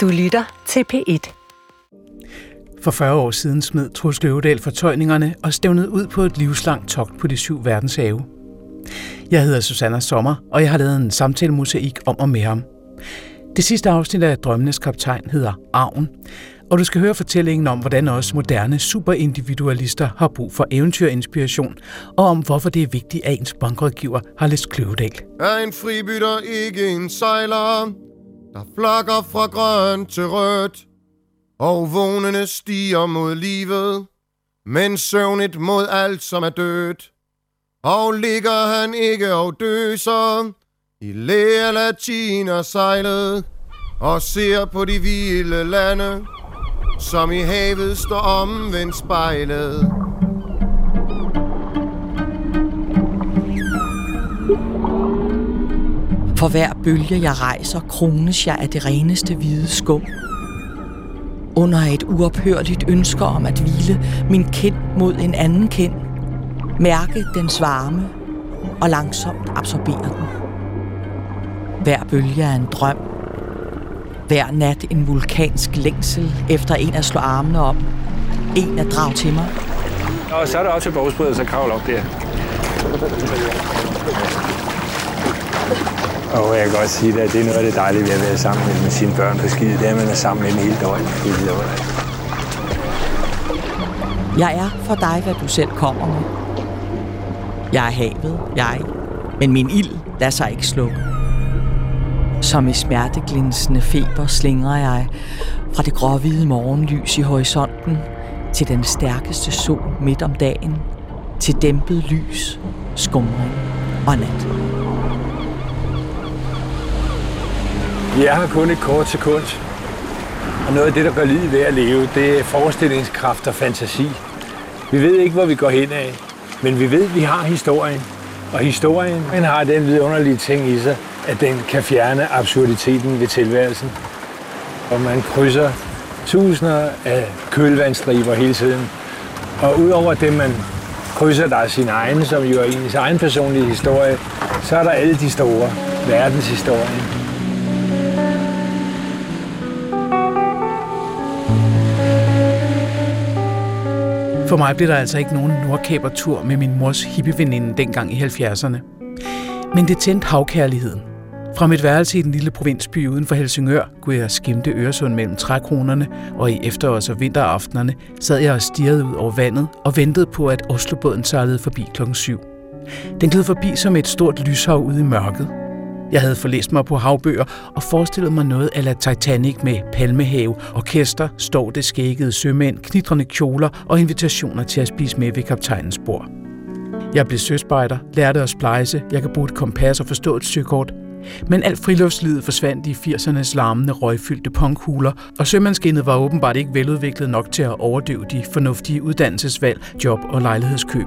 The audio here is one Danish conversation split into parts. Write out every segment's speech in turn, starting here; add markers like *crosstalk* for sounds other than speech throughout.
Du lytter til P1. For 40 år siden smed Truls Løvedal fortøjningerne og stævnede ud på et livslangt togt på de syv verdenshave. Jeg hedder Susanna Sommer, og jeg har lavet en samtalemosaik om og med ham. Det sidste afsnit af Drømmenes Kaptajn hedder Arven, og du skal høre fortællingen om, hvordan også moderne superindividualister har brug for eventyrinspiration, og om hvorfor det er vigtigt, at ens bankrådgiver har læst Kløvedal. Er en fribytter ikke en sejler, der flakker fra grøn til rødt, og vågnene stiger mod livet, men søvnigt mod alt, som er dødt. Og ligger han ikke og døser i lære latiner sejlet, og ser på de vilde lande, som i havet står omvendt spejlet. For hver bølge jeg rejser, krones jeg af det reneste hvide skum. Under et uophørligt ønske om at hvile min kind mod en anden kind, mærke dens varme og langsomt absorbere den. Hver bølge er en drøm, hver nat en vulkansk længsel efter en at slå armene om. En at drage til mig. Og så er der også et bogsbryd, så kravl op der. Og jeg kan godt sige, at det er noget af det dejlige ved at være sammen med sine børn på skide. Det er, at man er sammen med dem hele døgnet. Jeg er for dig, hvad du selv kommer med. Jeg er havet, jeg. Men min ild lader sig ikke slukke. Som i smerteglinsende feber slingrer jeg fra det gråhvide morgenlys i horisonten til den stærkeste sol midt om dagen, til dæmpet lys, skumring og nat. Vi er her kun et kort sekund. Og noget af det, der gør livet ved at leve, det er forestillingskraft og fantasi. Vi ved ikke, hvor vi går hen af, men vi ved, at vi har historien. Og historien den har den vidunderlige ting i sig, at den kan fjerne absurditeten ved tilværelsen. Og man krydser tusinder af kølvandstriber hele tiden. Og udover det, man krydser, der er sin egen, som jo er ens egen personlige historie, så er der alle de store verdenshistorien. For mig blev der altså ikke nogen nordkæbertur med min mors hippieveninde dengang i 70'erne. Men det tændte havkærligheden. Fra mit værelse i den lille provinsby uden for Helsingør kunne jeg skimte Øresund mellem trækronerne, og i efterårs- og vinteraftenerne sad jeg og stirrede ud over vandet og ventede på, at Oslobåden sejlede forbi klokken 7. Den gled forbi som et stort lyshav ude i mørket. Jeg havde forlæst mig på havbøger og forestillet mig noget ala Titanic med palmehave, orkester, står det skækkede sømænd, knitrende kjoler og invitationer til at spise med ved kaptajnens bord. Jeg blev søspejder, lærte at splejse, jeg kan bruge et kompas og forstå et søkort. Men alt friluftslivet forsvandt i 80'ernes larmende røgfyldte punkhuler, og sømandskindet var åbenbart ikke veludviklet nok til at overdøve de fornuftige uddannelsesvalg, job og lejlighedskøb.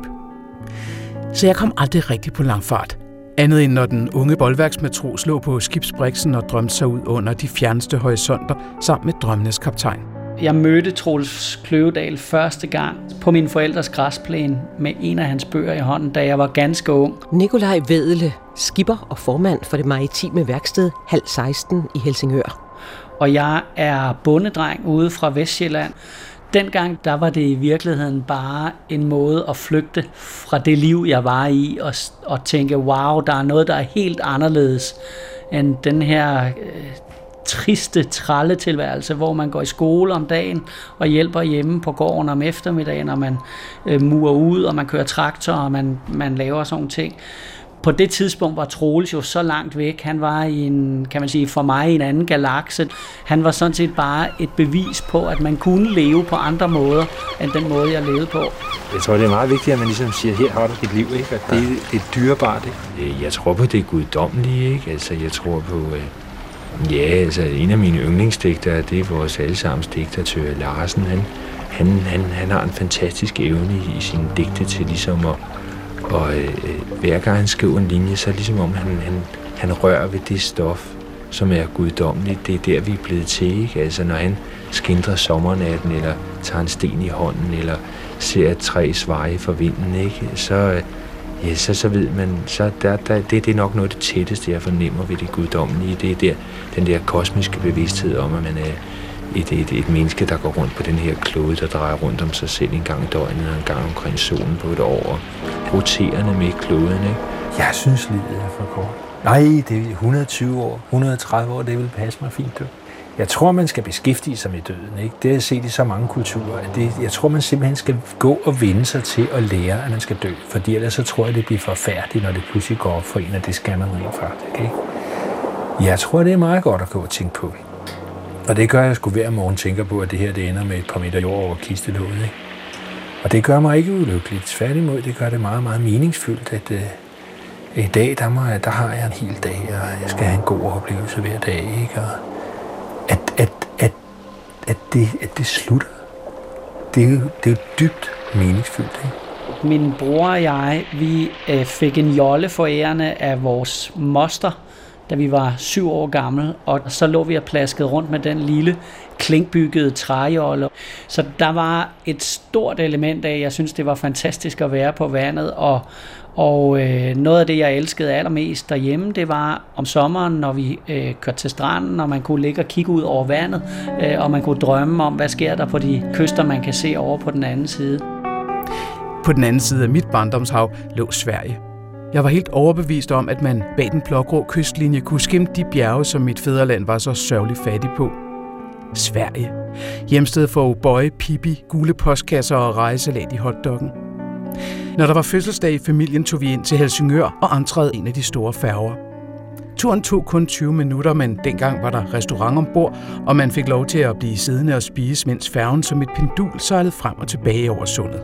Så jeg kom aldrig rigtig på langfart. Andet end når den unge boldværksmatros lå på skibsbriksen og drømte sig ud under de fjerneste horisonter sammen med drømmenes kaptajn. Jeg mødte Troels Kløvedal første gang på min forældres græsplæne med en af hans bøger i hånden, da jeg var ganske ung. Nikolaj Vedele, skipper og formand for det maritime værksted Hal 16 i Helsingør. Og jeg er bondedreng ude fra Vestjylland. Dengang der var det i virkeligheden bare en måde at flygte fra det liv, jeg var i, og, og tænke, wow, der er noget, der er helt anderledes end den her øh, triste tralletilværelse, hvor man går i skole om dagen og hjælper hjemme på gården om eftermiddagen, og man øh, murer ud, og man kører traktor, og man, man laver sådan nogle ting. På det tidspunkt var Troels jo så langt væk. Han var i en, kan man sige, for mig i en anden galakse. Han var sådan set bare et bevis på, at man kunne leve på andre måder, end den måde, jeg levede på. Jeg tror, det er meget vigtigt, at man ligesom siger, her har du dit liv, ikke? Og det, det er dyrebart, ikke? Jeg tror på det guddommelige, ikke? Altså, jeg tror på... Øh Ja, altså en af mine yndlingsdigtere, det er vores allesammens digter, Tøge Larsen. Han, han, han, han har en fantastisk evne i, i sine digte til ligesom at, og øh, hver gang han skriver en linje, så er det ligesom om han, han, han rører ved det stof, som er guddommeligt. Det er der, vi er blevet til, ikke? Altså når han skindrer sommernatten, eller tager en sten i hånden, eller ser et træ sveje for vinden, ikke? Så, øh, ja, så, så ved man, så der, der, det, det er nok noget af det tætteste, jeg fornemmer ved det guddommelige. Det er der, den der kosmiske bevidsthed om, at man er et, et, et menneske, der går rundt på den her klode, der drejer rundt om sig selv en gang i døgnet og en gang omkring solen på et år. Roterende med kloden, ikke? Jeg synes, livet er for kort. Nej, det er 120 år, 130 år, det vil passe mig fint. Du. Jeg tror, man skal beskæftige sig med døden. Ikke? Det har jeg set i så mange kulturer. At det, jeg tror, man simpelthen skal gå og vende sig til at lære, at man skal dø. Fordi ellers så tror jeg, det bliver forfærdeligt, når det pludselig går op for en, at det skal man rent faktisk. Ikke? Jeg tror, det er meget godt at gå og tænke på. Og det gør jeg sgu hver morgen tænker på, at det her det ender med et par meter jord over kistelåget. Ikke? Og det gør mig ikke ulykkelig. Tværtimod, det gør det meget, meget meningsfyldt, at øh, i dag, der, må der har jeg en hel dag, og jeg skal have en god oplevelse hver dag. Ikke? Og at, at, at, at, det, at det slutter, det er jo, det er jo dybt meningsfyldt. Ikke? Min bror og jeg, vi øh, fik en jolle forærende af vores moster, da vi var syv år gamle, og så lå vi og plaskede rundt med den lille klinkbyggede træjolle. Så der var et stort element af, jeg synes, det var fantastisk at være på vandet, og, og øh, noget af det, jeg elskede allermest derhjemme, det var om sommeren, når vi øh, kørte til stranden, og man kunne ligge og kigge ud over vandet, øh, og man kunne drømme om, hvad sker der på de kyster, man kan se over på den anden side. På den anden side af mit barndomshav lå Sverige. Jeg var helt overbevist om, at man bag den blågrå kystlinje kunne skimte de bjerge, som mit fædreland var så sørgeligt fattig på. Sverige. Hjemsted for bøje, Pippi, gule postkasser og rejsalat i hotdoggen. Når der var fødselsdag i familien, tog vi ind til Helsingør og entreede en af de store færger. Turen tog kun 20 minutter, men dengang var der restaurant ombord, og man fik lov til at blive siddende og spise, mens færgen som et pendul sejlede frem og tilbage over sundet.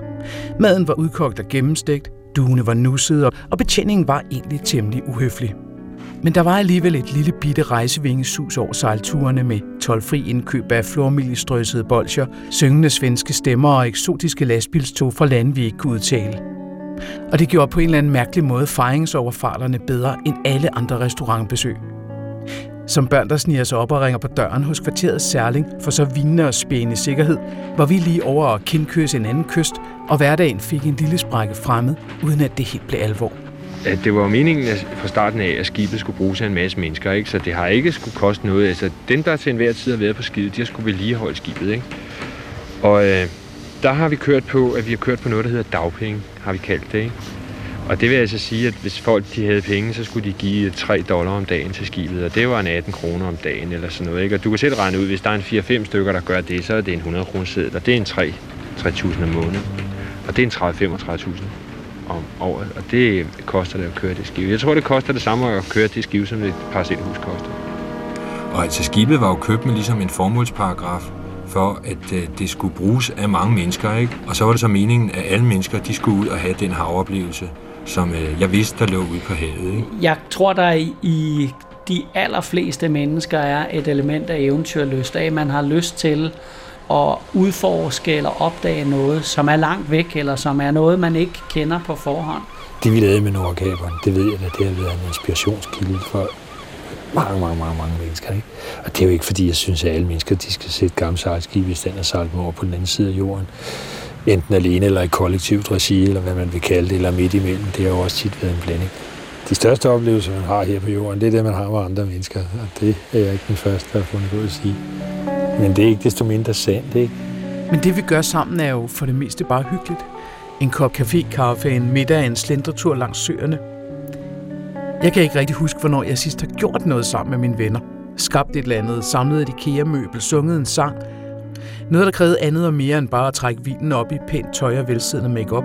Maden var udkogt og gennemstegt, duene var nussede, og betjeningen var egentlig temmelig uhøflig. Men der var alligevel et lille bitte rejsevingesus over sejlturene med tolvfri indkøb af flormiljestrøsede bolcher, syngende svenske stemmer og eksotiske lastbilstog fra lande, vi ikke kunne udtale. Og det gjorde på en eller anden mærkelig måde fejringsoverfarterne bedre end alle andre restaurantbesøg. Som børn, der sniger sig op og ringer på døren hos kvarteret Særling for så vinde og spæne sikkerhed, var vi lige over at kindkøse en anden kyst, og hverdagen fik en lille sprække fremmed, uden at det helt blev alvor. At det var meningen at fra starten af, at skibet skulle bruges af en masse mennesker, ikke? så det har ikke skulle koste noget. Altså, dem, der til enhver tid har været på skibet, de har skulle vedligeholde skibet. Ikke? Og øh, der har vi kørt på, at vi har kørt på noget, der hedder dagpenge, har vi kaldt det. Ikke? Og det vil altså sige, at hvis folk de havde penge, så skulle de give 3 dollar om dagen til skibet, og det var en 18 kroner om dagen eller sådan noget. Ikke? Og du kan selv regne ud, hvis der er en 4-5 stykker, der gør det, så er det en 100 kroner seddel, og det er en 3 3.000 om måneden. Og det er en 30-35.000 om året, og det koster det at køre det skib. Jeg tror, det koster det samme at køre det skib, som et parcelhus koster. Og altså skibet var jo købt med ligesom en formålsparagraf, for at øh, det skulle bruges af mange mennesker, ikke? Og så var det så meningen, at alle mennesker, de skulle ud og have den havoplevelse, som øh, jeg vidste, der lå ude på havet, ikke? Jeg tror, der i, i de allerfleste mennesker er et element af eventyrlyst, af man har lyst til at udforske eller opdage noget, som er langt væk, eller som er noget, man ikke kender på forhånd. Det vi lavede med Nordkaberen, det ved jeg, at det har været en inspirationskilde for mange, mange, mange, mange mennesker. Ikke? Og det er jo ikke, fordi jeg synes, at alle mennesker de skal sætte gamle sejlskib i stand og sejle over på den anden side af jorden. Enten alene eller i kollektivt regi, eller hvad man vil kalde det, eller midt imellem. Det har jo også tit været en blanding. De største oplevelser, man har her på jorden, det er det, man har med andre mennesker. Og det er jeg ikke den første, der har fundet på at sige. Men det er ikke desto mindre sandt, ikke? Men det vi gør sammen er jo for det meste bare hyggeligt. En kop kaffe, kaffe, en middag, en slendretur langs søerne. Jeg kan ikke rigtig huske, hvornår jeg sidst har gjort noget sammen med mine venner. Skabt et eller andet, samlet et IKEA-møbel, sunget en sang. Noget, der krævede andet og mere end bare at trække vinen op i pænt tøj og velsiddende makeup.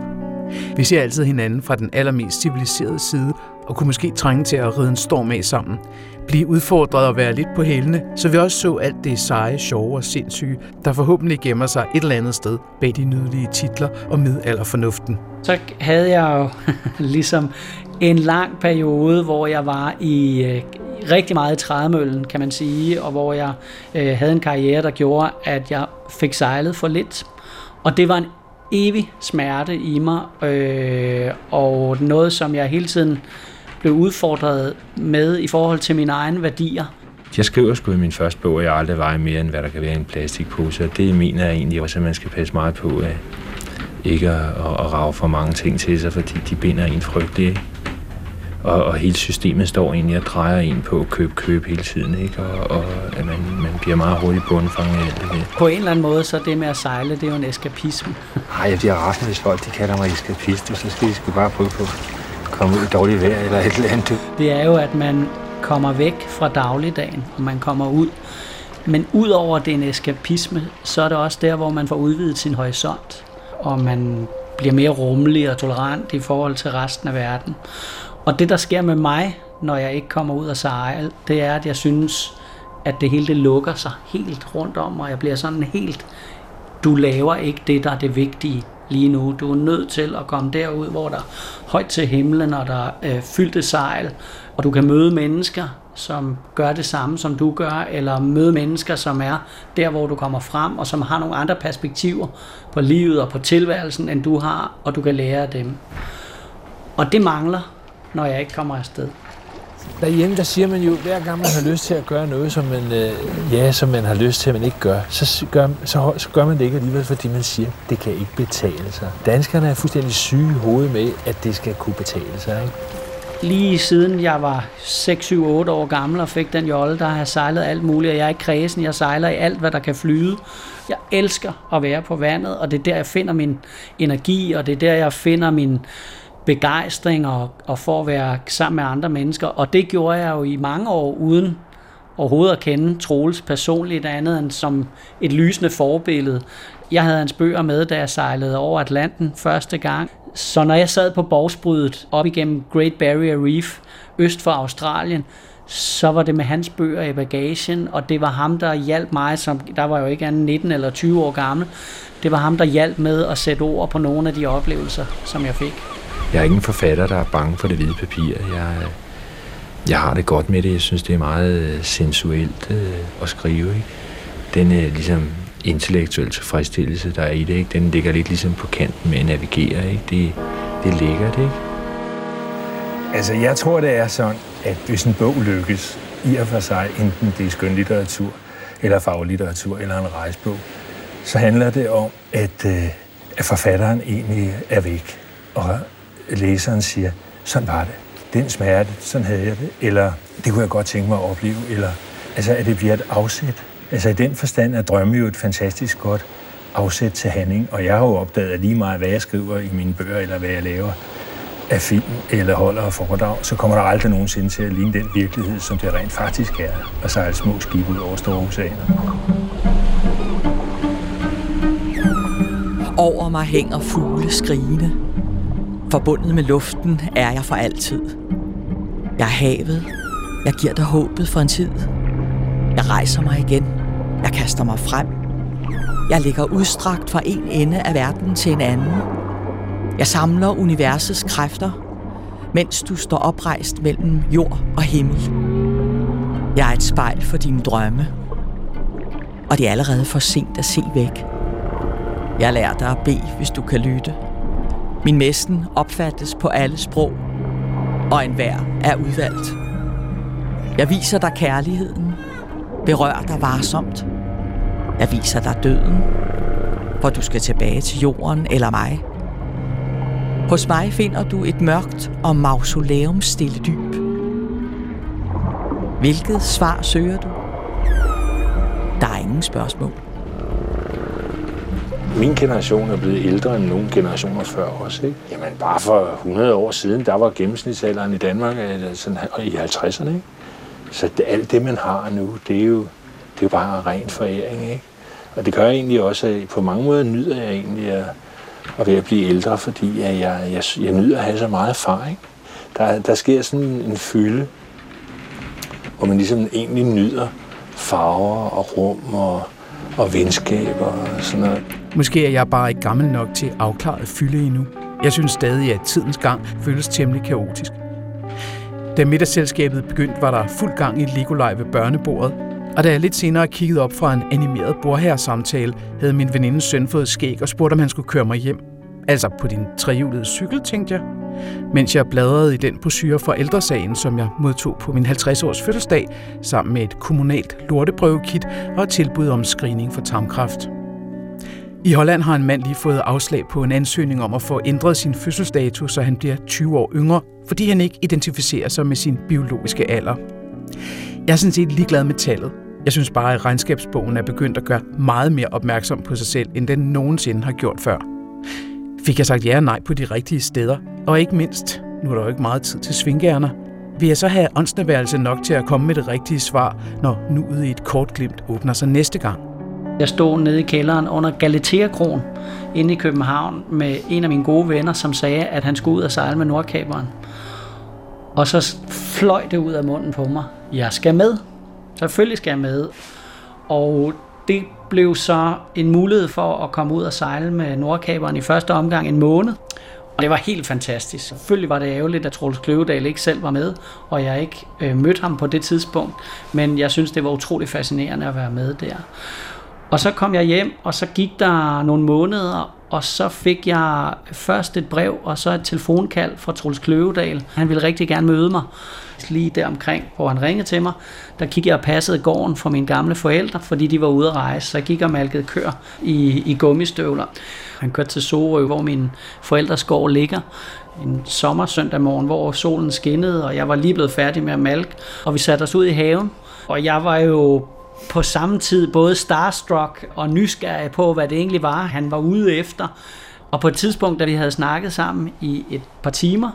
Vi ser altid hinanden fra den allermest civiliserede side, og kunne måske trænge til at ride en storm af sammen. Blive udfordret og være lidt på hælene, så vi også så alt det seje, sjove og sindssyge, der forhåbentlig gemmer sig et eller andet sted bag de nydelige titler og middelalderfornuften. Så havde jeg jo *laughs* ligesom en lang periode, hvor jeg var i øh, rigtig meget i trædemøllen, kan man sige, og hvor jeg øh, havde en karriere, der gjorde, at jeg fik sejlet for lidt. Og det var en evig smerte i mig, øh, og noget, som jeg hele tiden blev udfordret med i forhold til mine egne værdier. Jeg skriver sgu i min første bog, at jeg aldrig vejer mere, end hvad der kan være i en plastikpose, og det mener jeg egentlig også, at man skal passe meget på at ikke at, at, at rave for mange ting til sig, fordi de binder en frygtelig. Og, og hele systemet står egentlig og drejer en på at købe, købe hele tiden, ikke? Og, og at man, man bliver meget hurtigt bundfanget af det der. På en eller anden måde, så det med at sejle, det er jo en eskapisme. Nej, jeg bliver rasende, hvis folk de kalder mig eskapist, så skal de sgu bare prøve på at komme ud i dårligt vejr eller et eller andet. Det er jo, at man kommer væk fra dagligdagen, og man kommer ud. Men ud over den eskapisme, så er det også der, hvor man får udvidet sin horisont, og man bliver mere rummelig og tolerant i forhold til resten af verden. Og det, der sker med mig, når jeg ikke kommer ud og sejler, det er, at jeg synes, at det hele det lukker sig helt rundt om, og jeg bliver sådan helt, du laver ikke det, der er det vigtige lige nu. Du er nødt til at komme derud, hvor der er højt til himlen, og der er øh, fyldte sejl, og du kan møde mennesker, som gør det samme, som du gør, eller møde mennesker, som er der, hvor du kommer frem, og som har nogle andre perspektiver på livet og på tilværelsen, end du har, og du kan lære af dem. Og det mangler, når jeg ikke kommer afsted. Derhjemme, der siger man jo, hver gang man har lyst til at gøre noget, som man, øh, ja, som man har lyst til, at man ikke gør, så gør, så, så gør man det ikke alligevel, fordi man siger, det kan ikke betale sig. Danskerne er fuldstændig syge i hovedet med, at det skal kunne betale sig. Ikke? Lige siden jeg var 6, 7, 8 år gammel og fik den jolle, der har jeg sejlet alt muligt, og jeg er ikke kredsen, jeg sejler i alt, hvad der kan flyde. Jeg elsker at være på vandet, og det er der, jeg finder min energi, og det er der, jeg finder min begejstring og, og for at være sammen med andre mennesker. Og det gjorde jeg jo i mange år uden overhovedet at kende Troels personligt andet end som et lysende forbillede. Jeg havde hans bøger med, da jeg sejlede over Atlanten første gang. Så når jeg sad på borgsbrydet op igennem Great Barrier Reef, øst for Australien, så var det med hans bøger i bagagen, og det var ham, der hjalp mig, som der var jo ikke andet 19 eller 20 år gammel, det var ham, der hjalp med at sætte ord på nogle af de oplevelser, som jeg fik. Jeg er ingen en forfatter, der er bange for det hvide papir. Jeg, jeg har det godt med det. Jeg synes, det er meget øh, sensuelt øh, at skrive. Ikke? Den øh, ligesom intellektuelle tilfredsstillelse, der er i det, ikke? den ligger lidt ligesom på kanten med at navigere. Ikke? Det, det ligger det, ikke? Altså, jeg tror, det er sådan, at hvis en bog lykkes, i og for sig, enten det er skønlitteratur, eller faglitteratur, eller en rejsbog, så handler det om, at, øh, at forfatteren egentlig er væk, og læseren siger, sådan var det. Den smerte, sådan havde jeg det. Eller det kunne jeg godt tænke mig at opleve. Eller altså, at det bliver et afsæt. Altså i den forstand er drømme jo et fantastisk godt afsæt til handling. Og jeg har jo opdaget, at lige meget hvad jeg skriver i mine bøger, eller hvad jeg laver af film eller holder af foredrag, så kommer der aldrig nogensinde til at ligne den virkelighed, som det rent faktisk er, at sejle små skibe ud over store oceaner. Over mig hænger fugle skrigende. Forbundet med luften er jeg for altid. Jeg er havet. Jeg giver dig håbet for en tid. Jeg rejser mig igen. Jeg kaster mig frem. Jeg ligger udstrakt fra en ende af verden til en anden. Jeg samler universets kræfter, mens du står oprejst mellem jord og himmel. Jeg er et spejl for dine drømme, og det er allerede for sent at se væk. Jeg lærer dig at bede, hvis du kan lytte. Min mesten opfattes på alle sprog, og enhver er udvalgt. Jeg viser dig kærligheden. Berør dig varsomt. Jeg viser dig døden, hvor du skal tilbage til jorden eller mig. Hos mig finder du et mørkt og mausoleum stille dyb. Hvilket svar søger du? Der er ingen spørgsmål. Min generation er blevet ældre end nogle generationer før også. Ikke? Jamen bare for 100 år siden, der var gennemsnitsalderen i Danmark øh, sådan, i 50'erne. Ikke? Så det, alt det, man har nu, det er jo, det er jo bare ren foræring. Ikke? Og det gør jeg egentlig også, at på mange måder nyder jeg egentlig at, at være at blive ældre, fordi jeg, jeg, jeg, jeg nyder at have så meget erfaring. Der, der sker sådan en fylde, hvor man ligesom egentlig nyder farver og rum og, og venskaber og sådan noget. Måske er jeg bare ikke gammel nok til afklaret fylde endnu. Jeg synes stadig, at tidens gang føles temmelig kaotisk. Da middagsselskabet begyndte, var der fuld gang i Legolej ved børnebordet, og da jeg lidt senere kiggede op fra en animeret bordherresamtale, havde min venindes søn fået skæg og spurgte, om han skulle køre mig hjem. Altså på din trehjulede cykel, tænkte jeg. Mens jeg bladrede i den brochure fra ældresagen, som jeg modtog på min 50-års fødselsdag, sammen med et kommunalt lorteprøvekit og et tilbud om screening for tarmkræft. I Holland har en mand lige fået afslag på en ansøgning om at få ændret sin fødselsdato, så han bliver 20 år yngre, fordi han ikke identificerer sig med sin biologiske alder. Jeg er sådan set ligeglad med tallet. Jeg synes bare, at regnskabsbogen er begyndt at gøre meget mere opmærksom på sig selv, end den nogensinde har gjort før. Fik jeg sagt ja og nej på de rigtige steder? Og ikke mindst, nu er der jo ikke meget tid til svingærner, vil jeg så have åndsneværelse nok til at komme med det rigtige svar, når nuet i et kort glimt åbner sig næste gang? Jeg stod nede i kælderen under Galatea-kron inde i København med en af mine gode venner, som sagde, at han skulle ud og sejle med Nordkaberen. Og så fløj det ud af munden på mig. Jeg skal med. Selvfølgelig skal jeg med. Og det blev så en mulighed for at komme ud og sejle med Nordkaberen i første omgang en måned. Og det var helt fantastisk. Selvfølgelig var det ærgerligt, at Troels Kløvedal ikke selv var med, og jeg ikke øh, mødte ham på det tidspunkt. Men jeg synes, det var utrolig fascinerende at være med der. Og så kom jeg hjem, og så gik der nogle måneder, og så fik jeg først et brev, og så et telefonkald fra Troels Kløvedal. Han ville rigtig gerne møde mig lige der omkring, hvor han ringede til mig. Der gik jeg og passede gården for mine gamle forældre, fordi de var ude at rejse. Så jeg gik og malkede kør i, i gummistøvler. Han kørte til Sorø, hvor min forældres gård ligger en sommersøndag morgen, hvor solen skinnede, og jeg var lige blevet færdig med at malke, og vi satte os ud i haven. Og jeg var jo på samme tid både starstruck og nysgerrig på, hvad det egentlig var, han var ude efter. Og på et tidspunkt, da vi havde snakket sammen i et par timer,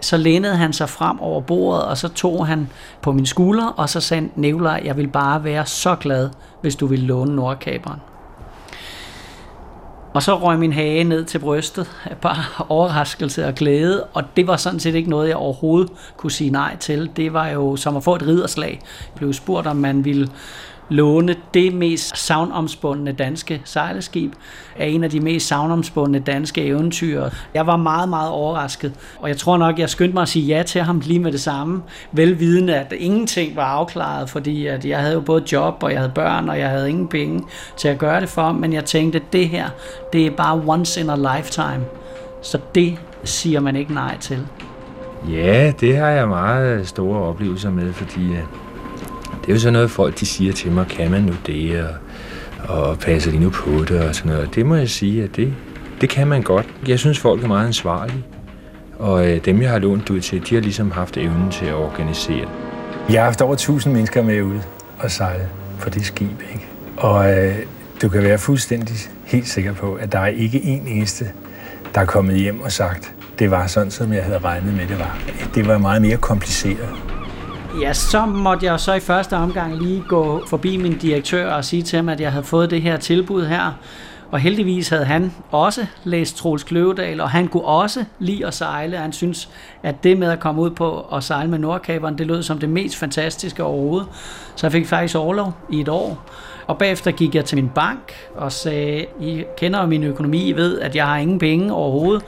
så lænede han sig frem over bordet, og så tog han på min skulder, og så sagde Nevler, jeg vil bare være så glad, hvis du vil låne Nordkaberen. Og så røg min hage ned til brystet, bare *laughs* overraskelse og glæde, og det var sådan set ikke noget, jeg overhovedet kunne sige nej til. Det var jo som at få et ridderslag. Jeg blev spurgt, om man ville låne det mest savnomspundne danske sejlskib af en af de mest savnomspundne danske eventyr. Jeg var meget, meget overrasket, og jeg tror nok, jeg skyndte mig at sige ja til ham lige med det samme, velvidende, at ingenting var afklaret, fordi at jeg havde jo både job, og jeg havde børn, og jeg havde ingen penge til at gøre det for, men jeg tænkte, at det her, det er bare once in a lifetime. Så det siger man ikke nej til. Ja, det har jeg meget store oplevelser med, fordi det er jo sådan noget, folk de siger til mig, kan man nu det, og, og passer de nu på det, og sådan noget. Det må jeg sige, at det, det kan man godt. Jeg synes, folk er meget ansvarlige, og øh, dem, jeg har lånt ud til, de har ligesom haft evnen til at organisere. Jeg har haft over 1000 mennesker med ud og sejle på det skib, ikke? Og øh, du kan være fuldstændig helt sikker på, at der er ikke en eneste, der er kommet hjem og sagt, det var sådan, som jeg havde regnet med, det var. Det var meget mere kompliceret. Ja, så måtte jeg så i første omgang lige gå forbi min direktør og sige til ham, at jeg havde fået det her tilbud her. Og heldigvis havde han også læst Troels Kløvedal, og han kunne også lide at sejle. Han synes, at det med at komme ud på og sejle med Nordkaberen, det lød som det mest fantastiske overhovedet. Så jeg fik faktisk overlov i et år. Og bagefter gik jeg til min bank og sagde, I kender min økonomi, I ved, at jeg har ingen penge overhovedet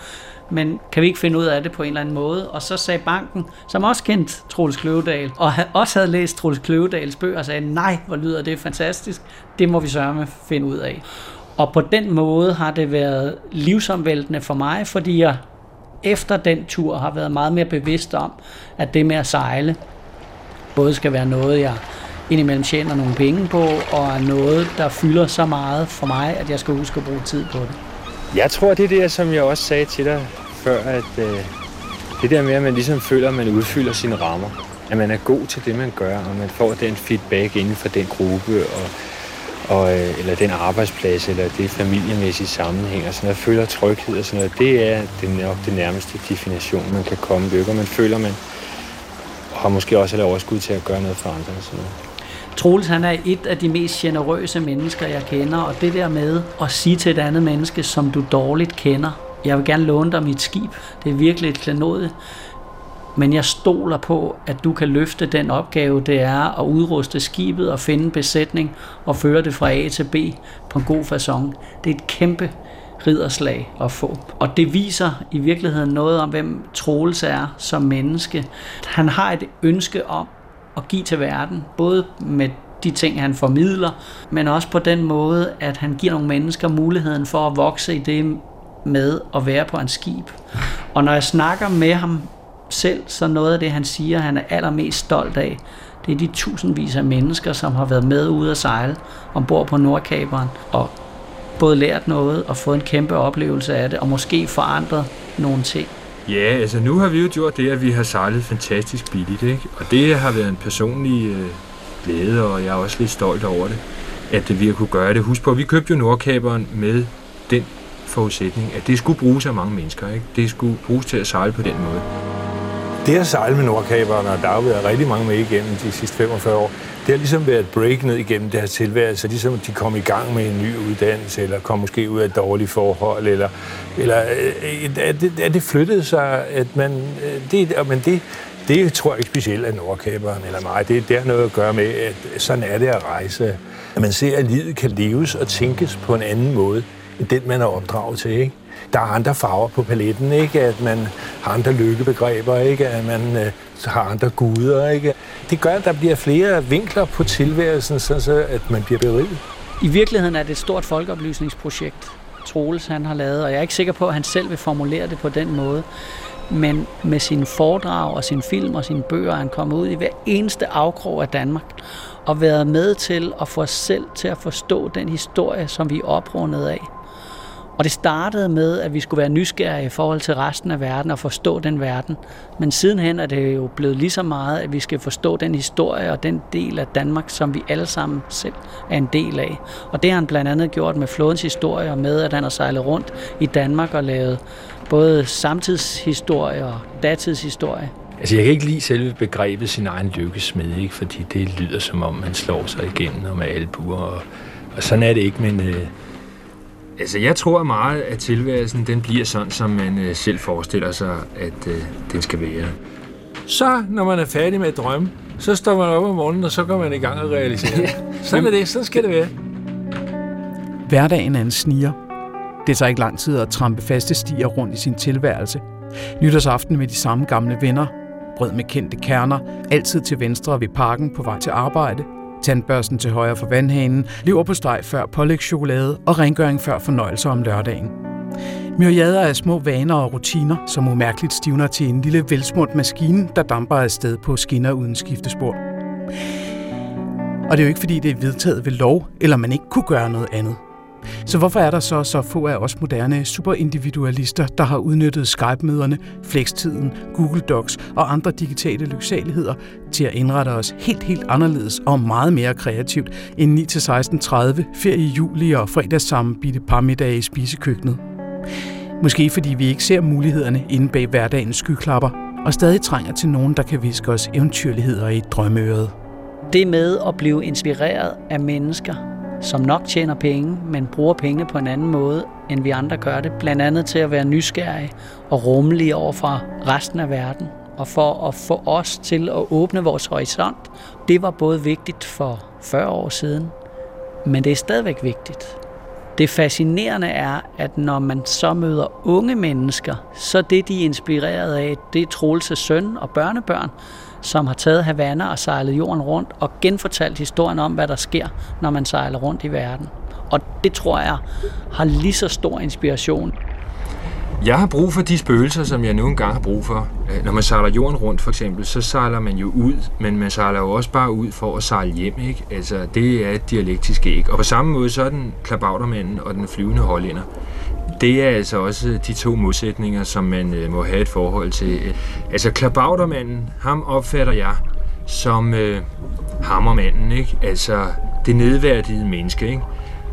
men kan vi ikke finde ud af det på en eller anden måde? Og så sagde banken, som også kendt Troels Kløvedal, og også havde læst Troels Kløvedals bøger, sagde, nej, hvor lyder det fantastisk, det må vi sørge med finde ud af. Og på den måde har det været livsomvæltende for mig, fordi jeg efter den tur har været meget mere bevidst om, at det med at sejle både skal være noget, jeg indimellem tjener nogle penge på, og er noget, der fylder så meget for mig, at jeg skal huske at bruge tid på det. Jeg tror, det er det, som jeg også sagde til dig før, at øh, det der med, at man ligesom føler, at man udfylder sine rammer. At man er god til det, man gør, og man får den feedback inden for den gruppe, og, og, øh, eller den arbejdsplads, eller det familiemæssige sammenhæng, og sådan noget, føler tryghed og sådan noget. Det er den, nok den nærmeste definition, man kan komme lykke, man føler, man har måske også et overskud til at gøre noget for andre. Og sådan noget. Troels han er et af de mest generøse mennesker, jeg kender, og det der med at sige til et andet menneske, som du dårligt kender, jeg vil gerne låne dig mit skib, det er virkelig et klenode, men jeg stoler på, at du kan løfte den opgave, det er at udruste skibet og finde besætning og føre det fra A til B på en god façon. Det er et kæmpe ridderslag at få. Og det viser i virkeligheden noget om, hvem Troels er som menneske. Han har et ønske om at give til verden, både med de ting, han formidler, men også på den måde, at han giver nogle mennesker muligheden for at vokse i det med at være på en skib. Og når jeg snakker med ham selv, så noget af det, han siger, han er allermest stolt af, det er de tusindvis af mennesker, som har været med ude at sejle ombord på Nordkaberen. Og både lært noget og fået en kæmpe oplevelse af det, og måske forandret nogle ting. Ja, altså nu har vi jo gjort det, at vi har sejlet fantastisk billigt, ikke? Og det har været en personlig øh, glæde, og jeg er også lidt stolt over det, at vi har kunne gøre det. Husk på, vi købte jo Nordkaberen med den forudsætning, at det skulle bruges af mange mennesker, ikke? Det skulle bruges til at sejle på den måde. Det at sejle med nordkaberne, og der har været rigtig mange med igennem de sidste 45 år, det har ligesom været et break ned igennem deres tilværelse, ligesom de kom i gang med en ny uddannelse, eller kom måske ud af et dårligt forhold, eller, eller øh, at, det, at det flyttede sig, at man, øh, det, men det, det tror jeg ikke specielt af Nordkaberen eller mig. Det, det har noget at gøre med, at sådan er det at rejse. At man ser, at livet kan leves og tænkes på en anden måde, end den, man er opdraget til. Ikke? Der er andre farver på paletten, ikke? at man har andre lykkebegreber, ikke? at man øh, har andre guder. Ikke? Det gør, at der bliver flere vinkler på tilværelsen, så at man bliver beriget. I virkeligheden er det et stort folkeoplysningsprojekt, Troels han har lavet, og jeg er ikke sikker på, at han selv vil formulere det på den måde. Men med sine foredrag og sin film og sine bøger han kommet ud i hver eneste afkrog af Danmark og været med til at få os selv til at forstå den historie, som vi er oprundet af. Og det startede med, at vi skulle være nysgerrige i forhold til resten af verden og forstå den verden. Men sidenhen er det jo blevet lige så meget, at vi skal forstå den historie og den del af Danmark, som vi alle sammen selv er en del af. Og det har han blandt andet gjort med flådens historie og med, at han har sejlet rundt i Danmark og lavet både samtidshistorie og datidshistorie. Altså, jeg kan ikke lide selve begrebet sin egen lykkesmed, ikke? fordi det lyder som om, man slår sig igennem og med albuer, og, og sådan er det ikke, men... Øh... Altså, jeg tror meget, at tilværelsen den bliver sådan, som man øh, selv forestiller sig, at øh, den skal være. Så, når man er færdig med at drømme, så står man op om morgenen, og så går man i gang og realiserer. *laughs* sådan er det, så skal det være. Hverdagen er en sniger. Det tager ikke lang tid at trampe faste stier rundt i sin tilværelse. Nytårsaften med de samme gamle venner, brød med kendte kerner, altid til venstre ved parken på vej til arbejde, tandbørsten til højre for vandhanen, lever på steg før pålægschokolade og rengøring før fornøjelse om lørdagen. Myriader af små vaner og rutiner, som umærkeligt stivner til en lille velsmurt maskine, der damper afsted på skinner uden skiftespor. Og det er jo ikke fordi, det er vedtaget ved lov, eller man ikke kunne gøre noget andet. Så hvorfor er der så så få af os moderne superindividualister, der har udnyttet Skype-møderne, flekstiden, Google Docs og andre digitale lyksaligheder til at indrette os helt, helt anderledes og meget mere kreativt end 9-16.30, ferie i juli og bitte parmiddage i spisekøkkenet? Måske fordi vi ikke ser mulighederne inde bag hverdagens skyklapper, og stadig trænger til nogen, der kan viske os eventyrligheder i drømmeøret. Det med at blive inspireret af mennesker, som nok tjener penge, men bruger penge på en anden måde, end vi andre gør det. Blandt andet til at være nysgerrige og rummelige over for resten af verden. Og for at få os til at åbne vores horisont. Det var både vigtigt for 40 år siden, men det er stadigvæk vigtigt. Det fascinerende er, at når man så møder unge mennesker, så det, de er inspireret af, det er Troelses søn og børnebørn, som har taget Havana og sejlet jorden rundt og genfortalt historien om, hvad der sker, når man sejler rundt i verden. Og det tror jeg har lige så stor inspiration. Jeg har brug for de spøgelser, som jeg nu engang har brug for. Øh, når man sejler jorden rundt for eksempel, så sejler man jo ud, men man sejler jo også bare ud for at sejle hjem. Ikke? Altså, det er et dialektisk æg. Og på samme måde så er den klabautermanden og den flyvende hollænder det er altså også de to modsætninger, som man øh, må have et forhold til. Øh, altså, klabautermanden, ham opfatter jeg som øh, hammermanden, ikke? Altså, det nedværdige menneske, ikke?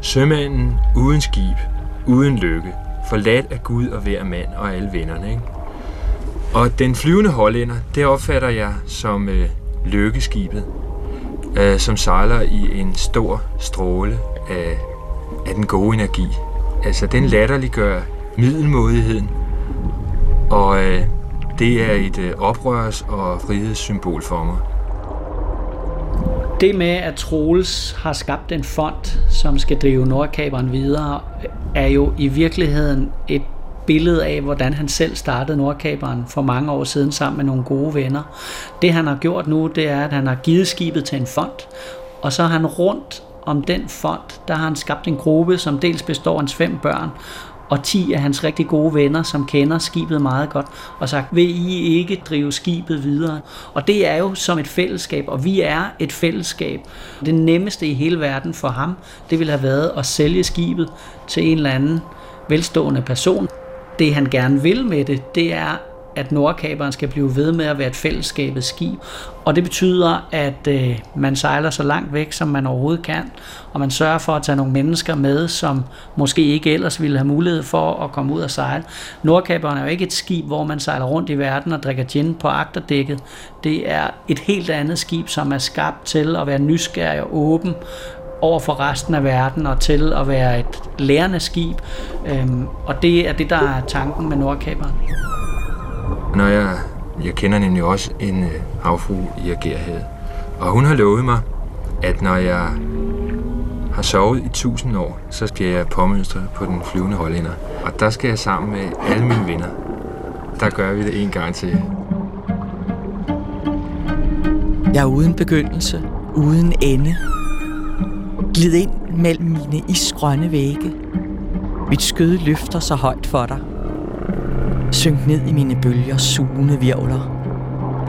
Sømanden uden skib, uden lykke, forladt af Gud og hver mand og alle vennerne, ikke? Og den flyvende hollænder, det opfatter jeg som øh, lykkeskibet, øh, som sejler i en stor stråle af, af den gode energi, Altså, den latterliggør middelmodigheden, og øh, det er et øh, oprørs- og frihedssymbol for mig. Det med, at Troels har skabt en fond, som skal drive Nordkaberen videre, er jo i virkeligheden et billede af, hvordan han selv startede Nordkaberen for mange år siden sammen med nogle gode venner. Det han har gjort nu, det er, at han har givet skibet til en fond, og så har han rundt om den fond, der har han skabt en gruppe, som dels består af hans fem børn, og 10 af hans rigtig gode venner, som kender skibet meget godt, og sagt, vil I ikke drive skibet videre? Og det er jo som et fællesskab, og vi er et fællesskab. Det nemmeste i hele verden for ham, det ville have været at sælge skibet til en eller anden velstående person. Det han gerne vil med det, det er at Nordkaberen skal blive ved med at være et fællesskabets skib. Og det betyder, at øh, man sejler så langt væk, som man overhovedet kan, og man sørger for at tage nogle mennesker med, som måske ikke ellers ville have mulighed for at komme ud og sejle. Nordkaberen er jo ikke et skib, hvor man sejler rundt i verden og drikker gin på agterdækket. Det er et helt andet skib, som er skabt til at være nysgerrig og åben, over for resten af verden og til at være et lærende skib. Øhm, og det er det, der er tanken med Nordkaberen. Når jeg, jeg kender nemlig også en øh, havfru i Agerhavet, og hun har lovet mig, at når jeg har sovet i tusind år, så skal jeg påmønstre på den flyvende hollænder. Og der skal jeg sammen med alle mine venner. Der gør vi det en gang til. Jeg er uden begyndelse, uden ende. Glid ind mellem mine isgrønne vægge. Mit skød løfter så højt for dig. Synk ned i mine bølger sugende virvler.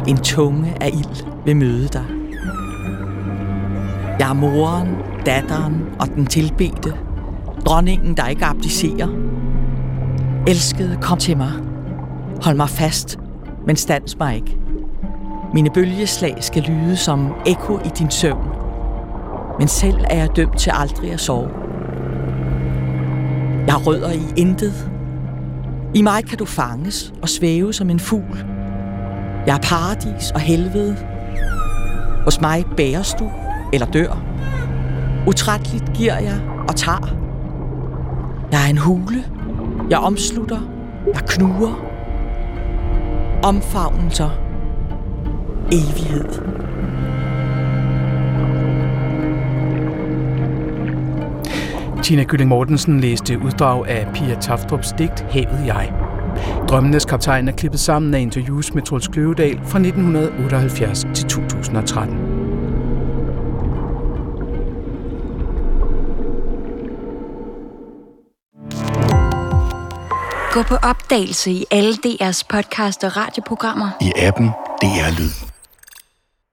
En tunge af ild vil møde dig. Jeg er moren, datteren og den tilbedte. Dronningen, der ikke abdicerer. Elskede, kom til mig. Hold mig fast, men stands mig ikke. Mine bølgeslag skal lyde som ekko i din søvn. Men selv er jeg dømt til aldrig at sove. Jeg rødder i intet, i mig kan du fanges og svæve som en fugl. Jeg er paradis og helvede. Hos mig bæres du eller dør. Utrætteligt giver jeg og tager. Jeg er en hule. Jeg omslutter. Jeg knuger. Omfavnelser. Evighed. Tina Kylling Mortensen læste uddrag af Pia Taftrups digt Havet jeg. Drømmenes kaptajn er klippet sammen af interviews med Troels Kløvedal fra 1978 til 2013. Gå på opdagelse i alle DR's podcast og radioprogrammer. I appen DR Lyd.